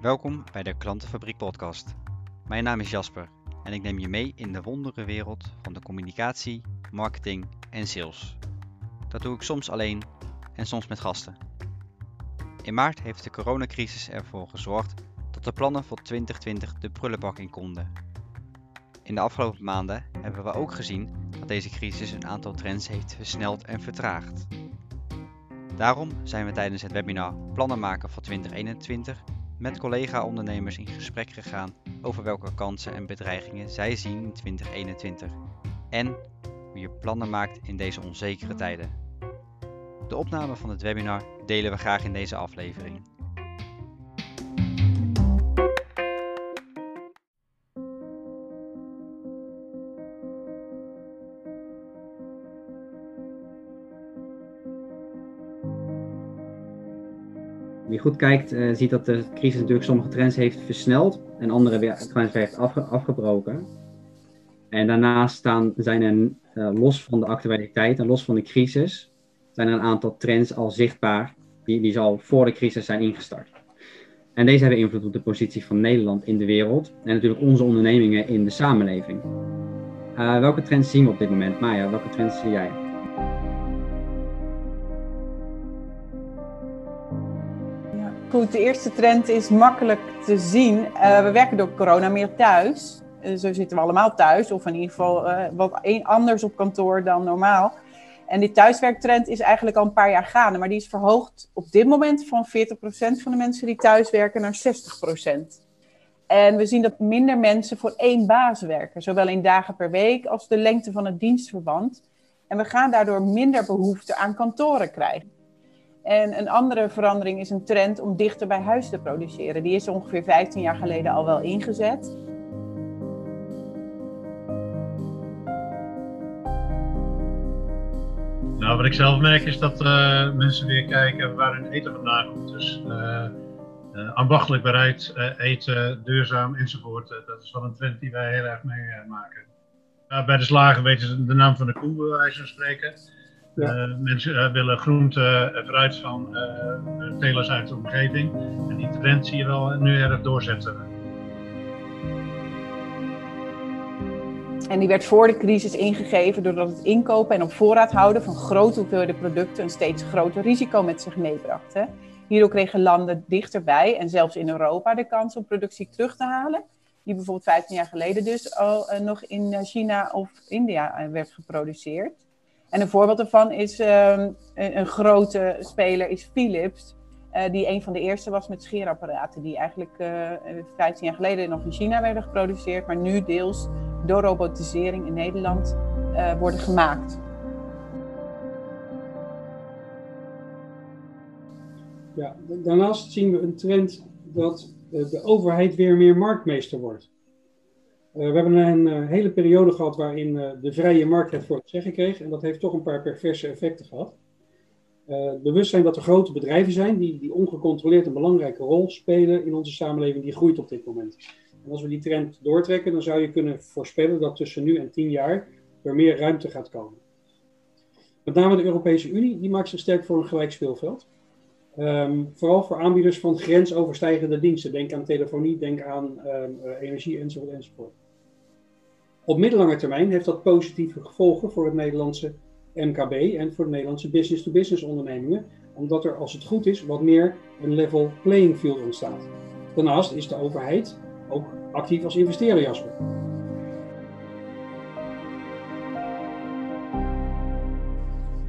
Welkom bij de Klantenfabriek Podcast. Mijn naam is Jasper en ik neem je mee in de wondere wereld van de communicatie, marketing en sales. Dat doe ik soms alleen en soms met gasten. In maart heeft de coronacrisis ervoor gezorgd dat de plannen voor 2020 de prullenbak in konden. In de afgelopen maanden hebben we ook gezien dat deze crisis een aantal trends heeft versneld en vertraagd. Daarom zijn we tijdens het webinar Plannen maken voor 2021 met collega-ondernemers in gesprek gegaan over welke kansen en bedreigingen zij zien in 2021 en hoe je plannen maakt in deze onzekere tijden. De opname van het webinar delen we graag in deze aflevering. Goed kijkt, uh, ziet dat de crisis natuurlijk sommige trends heeft versneld en andere weer, trends heeft afge afgebroken. En daarnaast staan, zijn er uh, los van de actualiteit en los van de crisis, zijn er een aantal trends al zichtbaar die, die al voor de crisis zijn ingestart. En deze hebben invloed op de positie van Nederland in de wereld en natuurlijk onze ondernemingen in de samenleving. Uh, welke trends zien we op dit moment? Maya, welke trends zie jij? Goed, de eerste trend is makkelijk te zien. Uh, we werken door corona meer thuis. Uh, zo zitten we allemaal thuis, of in ieder geval uh, wat anders op kantoor dan normaal. En die thuiswerktrend is eigenlijk al een paar jaar gaande, maar die is verhoogd op dit moment van 40% van de mensen die thuiswerken naar 60%. En we zien dat minder mensen voor één baas werken, zowel in dagen per week als de lengte van het dienstverband. En we gaan daardoor minder behoefte aan kantoren krijgen. En een andere verandering is een trend om dichter bij huis te produceren. Die is ongeveer 15 jaar geleden al wel ingezet. Nou, wat ik zelf merk is dat uh, mensen weer kijken waar hun eten vandaan komt. Dus uh, uh, ambachtelijk bereid eten, duurzaam enzovoort. dat is wel een trend die wij heel erg meemaken. bij de slagen weten ze de naam van de koe, bij wijze van spreken. Ja. Uh, mensen uh, willen groente en fruit van telers uit de omgeving. En die trend zie je wel nu erg doorzetten. En die werd voor de crisis ingegeven doordat het inkopen en op voorraad houden van grote hoeveelheden producten een steeds groter risico met zich meebracht. Hè. Hierdoor kregen landen dichterbij en zelfs in Europa de kans om productie terug te halen. Die bijvoorbeeld 15 jaar geleden dus al nog in China of India werd geproduceerd. En een voorbeeld daarvan is um, een, grote speler is Philips. Uh, die een van de eerste was met scheerapparaten. Die eigenlijk uh, eh, 15 jaar geleden nog in China werden geproduceerd. Maar nu deels door robotisering in Nederland uh, worden gemaakt. Ja, daarnaast zien we een trend dat de overheid weer meer marktmeester wordt. Uh, we hebben een uh, hele periode gehad waarin uh, de vrije markt het voor het zeggen kreeg. En dat heeft toch een paar perverse effecten gehad. het bewustzijn dat er grote bedrijven zijn die, die ongecontroleerd een belangrijke rol spelen in onze samenleving, die groeit op dit moment. En als we die trend doortrekken, dan zou je kunnen voorspellen dat tussen nu en tien jaar er meer ruimte gaat komen. Met name de Europese Unie, die maakt zich sterk voor een gelijk speelveld. Um, vooral voor aanbieders van grensoverstijgende diensten. Denk aan telefonie, denk aan um, energie enzovoort enzovoort. Op middellange termijn heeft dat positieve gevolgen voor het Nederlandse MKB en voor de Nederlandse business-to-business ondernemingen, omdat er als het goed is wat meer een level playing field ontstaat. Daarnaast is de overheid ook actief als investeerder, Jasper.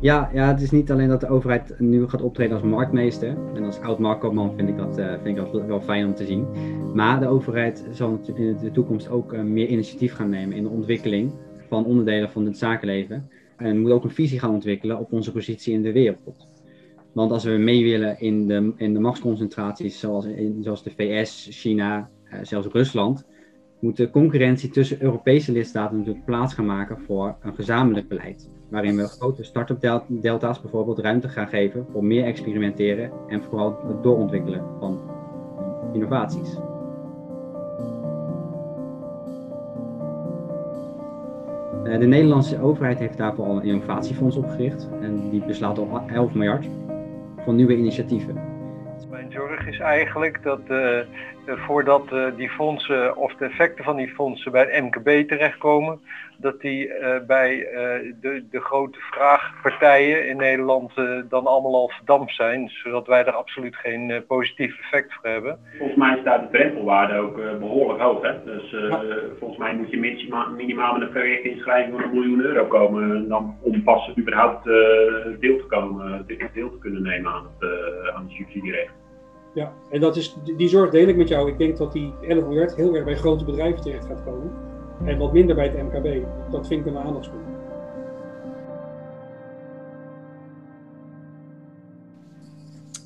Ja, ja, het is niet alleen dat de overheid nu gaat optreden als marktmeester. En als oud marktkoopman vind ik, dat, uh, vind ik dat wel fijn om te zien. Maar de overheid zal in de toekomst ook uh, meer initiatief gaan nemen in de ontwikkeling van onderdelen van het zakenleven. En moet ook een visie gaan ontwikkelen op onze positie in de wereld. Want als we mee willen in de, in de machtsconcentraties zoals, in, zoals de VS, China, uh, zelfs Rusland, moet de concurrentie tussen Europese lidstaten natuurlijk plaats gaan maken voor een gezamenlijk beleid. Waarin we grote start-up delta's bijvoorbeeld ruimte gaan geven voor meer experimenteren en vooral het doorontwikkelen van innovaties. Eh, de Nederlandse overheid heeft daarvoor al een innovatiefonds opgericht en die beslaat al 11 miljard voor nieuwe initiatieven. Is eigenlijk dat uh, voordat uh, die fondsen of de effecten van die fondsen bij het MKB terechtkomen, dat die uh, bij de, de grote vraagpartijen in Nederland dan allemaal al verdampt zijn, zodat wij er absoluut geen positief effect voor hebben. Volgens mij is daar de drempelwaarde ook behoorlijk hoog. Hè? Dus volgens mij moet je minimaal, met een projectinschrijving van een miljoen euro komen dan, om pas überhaupt deel te komen, deel te kunnen nemen aan het, aan het subsidierecht. Ja, en dat is, die zorg deel ik met jou. Ik denk dat die 11 miljard heel erg bij grote bedrijven terecht gaat komen. En wat minder bij het MKB. Dat vind ik een aandachtspunt.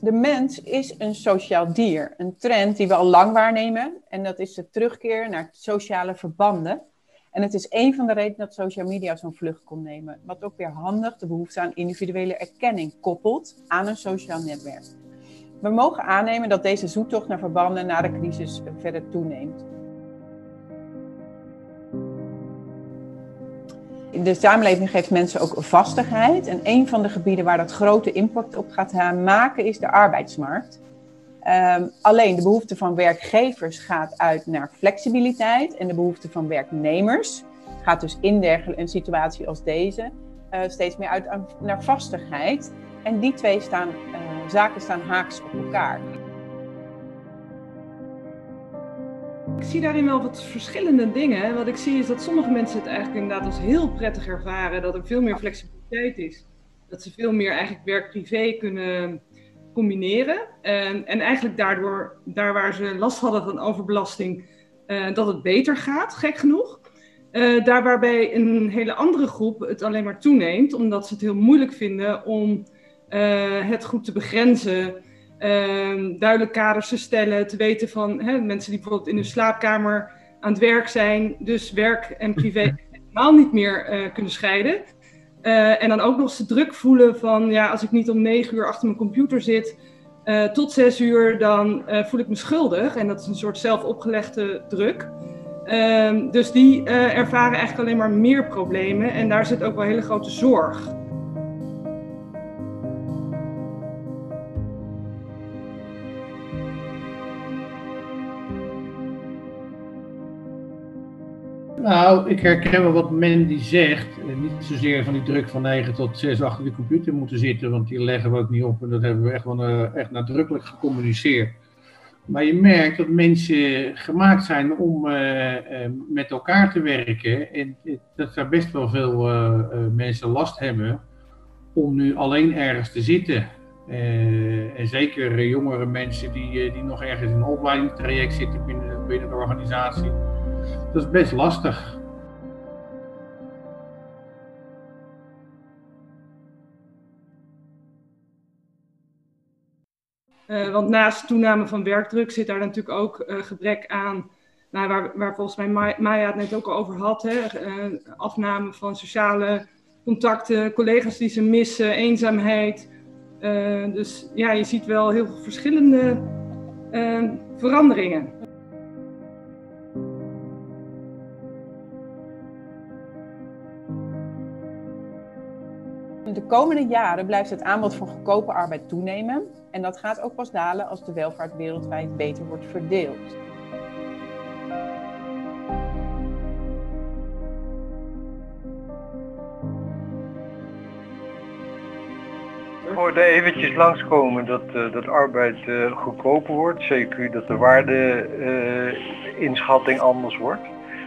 De mens is een sociaal dier. Een trend die we al lang waarnemen. En dat is de terugkeer naar sociale verbanden. En het is een van de redenen dat social media zo'n vlucht kon nemen. Wat ook weer handig de behoefte aan individuele erkenning koppelt aan een sociaal netwerk. We mogen aannemen dat deze zoektocht naar verbanden na de crisis verder toeneemt. De samenleving geeft mensen ook vastigheid. En een van de gebieden waar dat grote impact op gaat maken is de arbeidsmarkt. Um, alleen de behoefte van werkgevers gaat uit naar flexibiliteit en de behoefte van werknemers gaat dus in dergelijke een situatie als deze uh, steeds meer uit naar vastigheid. En die twee staan, uh, zaken staan haaks op elkaar. Ik zie daarin wel wat verschillende dingen. Wat ik zie is dat sommige mensen het eigenlijk inderdaad als heel prettig ervaren. Dat er veel meer flexibiliteit is. Dat ze veel meer eigenlijk werk-privé kunnen combineren. En, en eigenlijk daardoor, daar waar ze last hadden van overbelasting, uh, dat het beter gaat, gek genoeg. Uh, daar waarbij een hele andere groep het alleen maar toeneemt, omdat ze het heel moeilijk vinden om uh, het goed te begrenzen, uh, duidelijk kaders te stellen, te weten van hè, mensen die bijvoorbeeld in hun slaapkamer aan het werk zijn, dus werk en privé helemaal niet meer uh, kunnen scheiden. Uh, en dan ook nog eens de druk voelen van, ja, als ik niet om negen uur achter mijn computer zit tot zes uur, dan voel ik me schuldig. En dat is een soort zelfopgelegde druk. Uh, dus die ervaren eigenlijk alleen maar meer problemen en daar zit ook wel hele grote zorg. Nou, ik herken wel wat Mandy zegt. Niet zozeer van die druk van 9 tot 6 achter de computer moeten zitten, want die leggen we ook niet op en dat hebben we echt, wel, uh, echt nadrukkelijk gecommuniceerd. Maar je merkt dat mensen gemaakt zijn om uh, met elkaar te werken en dat daar best wel veel mensen last hebben om nu alleen ergens te zitten. en zeker jongere mensen die, die nog ergens in een opleidingstraject zitten binnen, binnen de organisatie dat is best lastig. Uh, want naast toename van werkdruk zit daar natuurlijk ook uh, gebrek aan, nou, waar, waar volgens mij Maya het net ook al over had, hè, uh, afname van sociale contacten, collega's die ze missen, eenzaamheid. dus ja, je ziet wel heel veel verschillende veranderingen. De komende jaren blijft het aanbod van goedkope arbeid toenemen en dat gaat ook pas dalen als de welvaart wereldwijd beter wordt verdeeld. Ik hoorde eventjes langskomen dat, uh, dat arbeid uh, goedkoper wordt. Zeker dat de waardeinschatting uh, anders wordt.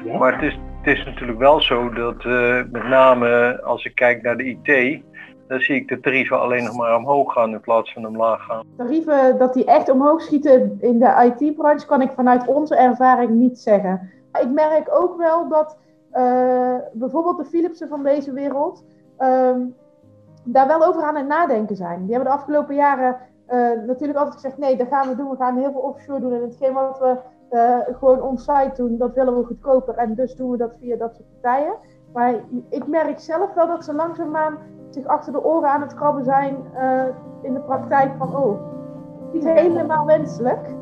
Ja. Maar het is, het is natuurlijk wel zo dat met name als ik kijk naar de IT, dan zie ik de tarieven alleen nog maar omhoog gaan in plaats van omlaag gaan. Tarieven dat die echt omhoog schieten in de IT-branche kan ik vanuit onze ervaring niet zeggen. Ik merk ook wel dat uh, bijvoorbeeld de Philipsen van deze wereld um, daar wel over aan het nadenken zijn. Die hebben de afgelopen jaren uh, natuurlijk altijd gezegd: nee, dat gaan we doen. We gaan heel veel offshore doen. En hetgeen wat we uh, gewoon on-site doen, dat willen we goedkoper. En dus doen we dat via dat soort partijen. Maar ik merk zelf wel dat ze langzaamaan zich achter de oren aan het krabben zijn uh, in de praktijk van, oh, niet helemaal wenselijk.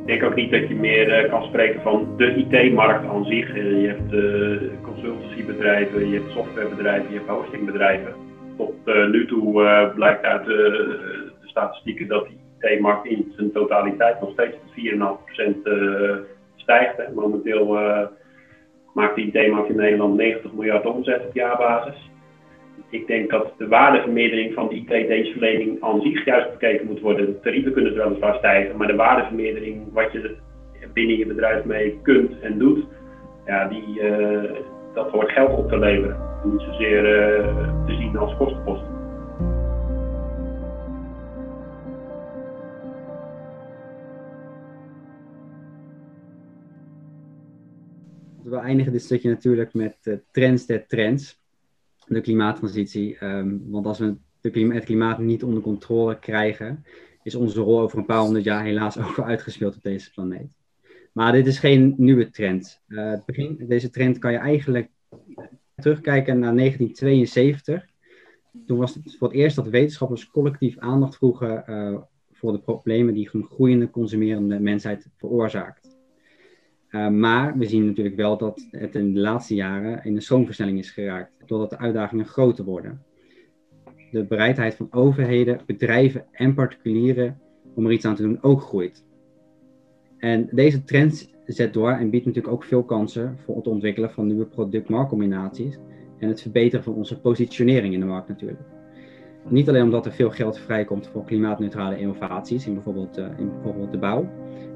Ik denk ook niet dat je meer kan spreken van de IT-markt aan zich. je hebt consultancybedrijven, je hebt softwarebedrijven, je hebt hostingbedrijven. Tot nu toe blijkt uit de statistieken dat die IT-markt in zijn totaliteit nog steeds tot 4,5% stijgt. Momenteel maakt de IT-markt in Nederland 90 miljard omzet op jaarbasis. Ik denk dat de waardevermeerdering van de IT-dienstverlening aan zich juist bekeken moet worden. De tarieven kunnen weliswaar stijgen, maar de waardevermeerdering, wat je binnen je bedrijf mee kunt en doet, ja, die, dat hoort geld op te leveren. Niet zozeer uh, te zien als kostenpost. We eindigen dit stukje natuurlijk met uh, trends der trends de klimaattransitie. Um, want als we het klimaat niet onder controle krijgen, is onze rol over een paar honderd jaar helaas ook uitgespeeld op deze planeet. Maar dit is geen nieuwe trend. Het begin, deze trend kan je eigenlijk terugkijken naar 1972. Toen was het voor het eerst dat wetenschappers collectief aandacht vroegen uh, voor de problemen die een groeiende consumerende mensheid veroorzaakt. Uh, maar we zien natuurlijk wel dat het in de laatste jaren in een stroomversnelling is geraakt, doordat de uitdagingen groter worden. De bereidheid van overheden, bedrijven en particulieren om er iets aan te doen ook groeit. En deze trend zet door en biedt natuurlijk ook veel kansen voor het ontwikkelen van nieuwe product-marktcombinaties en het verbeteren van onze positionering in de markt natuurlijk. Niet alleen omdat er veel geld vrijkomt voor klimaatneutrale innovaties in bijvoorbeeld, uh, in bijvoorbeeld de bouw,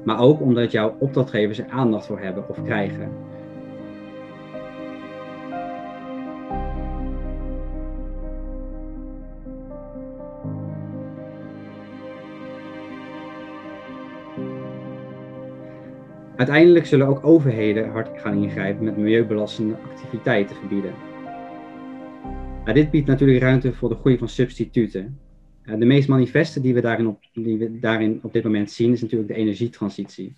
maar ook omdat jouw opdrachtgevers er aandacht voor hebben of krijgen. Uiteindelijk zullen ook overheden hard gaan ingrijpen met milieubelastende activiteiten verbieden. Dit biedt natuurlijk ruimte voor de groei van substituten. de meest manifeste die we, daarin op, die we daarin op dit moment zien is natuurlijk de energietransitie.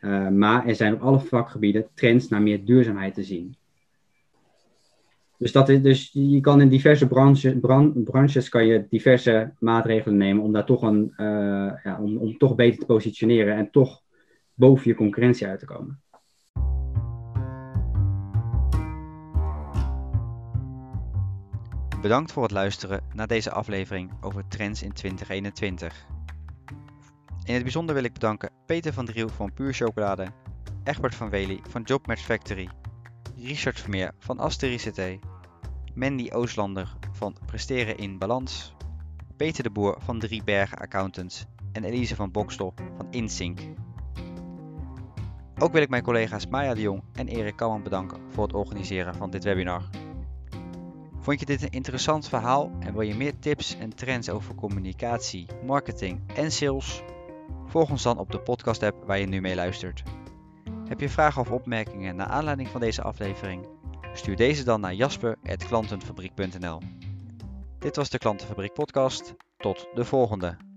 Uh, maar er zijn op alle vakgebieden trends naar meer duurzaamheid te zien. Dus, dat is, dus je kan in diverse branches, kan je diverse maatregelen nemen om daar toch een, uh, ja, om, om toch beter te positioneren en toch boven je concurrentie uit te komen. Bedankt voor het luisteren naar deze aflevering over trends in 2021. In het bijzonder wil ik bedanken Peter van Driel van Puur Chocolade, Egbert van Wely van Jobmatch Factory, Richard Vermeer van Astericité, Mandy Ooslander van Presteren in Balans, Peter de Boer van Drie Bergen Accountants en Elise van Bokstel van InSync. Ook wil ik mijn collega's Maya de Jong en Erik Kamman bedanken voor het organiseren van dit webinar. Vond je dit een interessant verhaal en wil je meer tips en trends over communicatie, marketing en sales? Volg ons dan op de podcast app waar je nu mee luistert. Heb je vragen of opmerkingen naar aanleiding van deze aflevering? Stuur deze dan naar jasper.klantenfabriek.nl Dit was de Klantenfabriek podcast. Tot de volgende.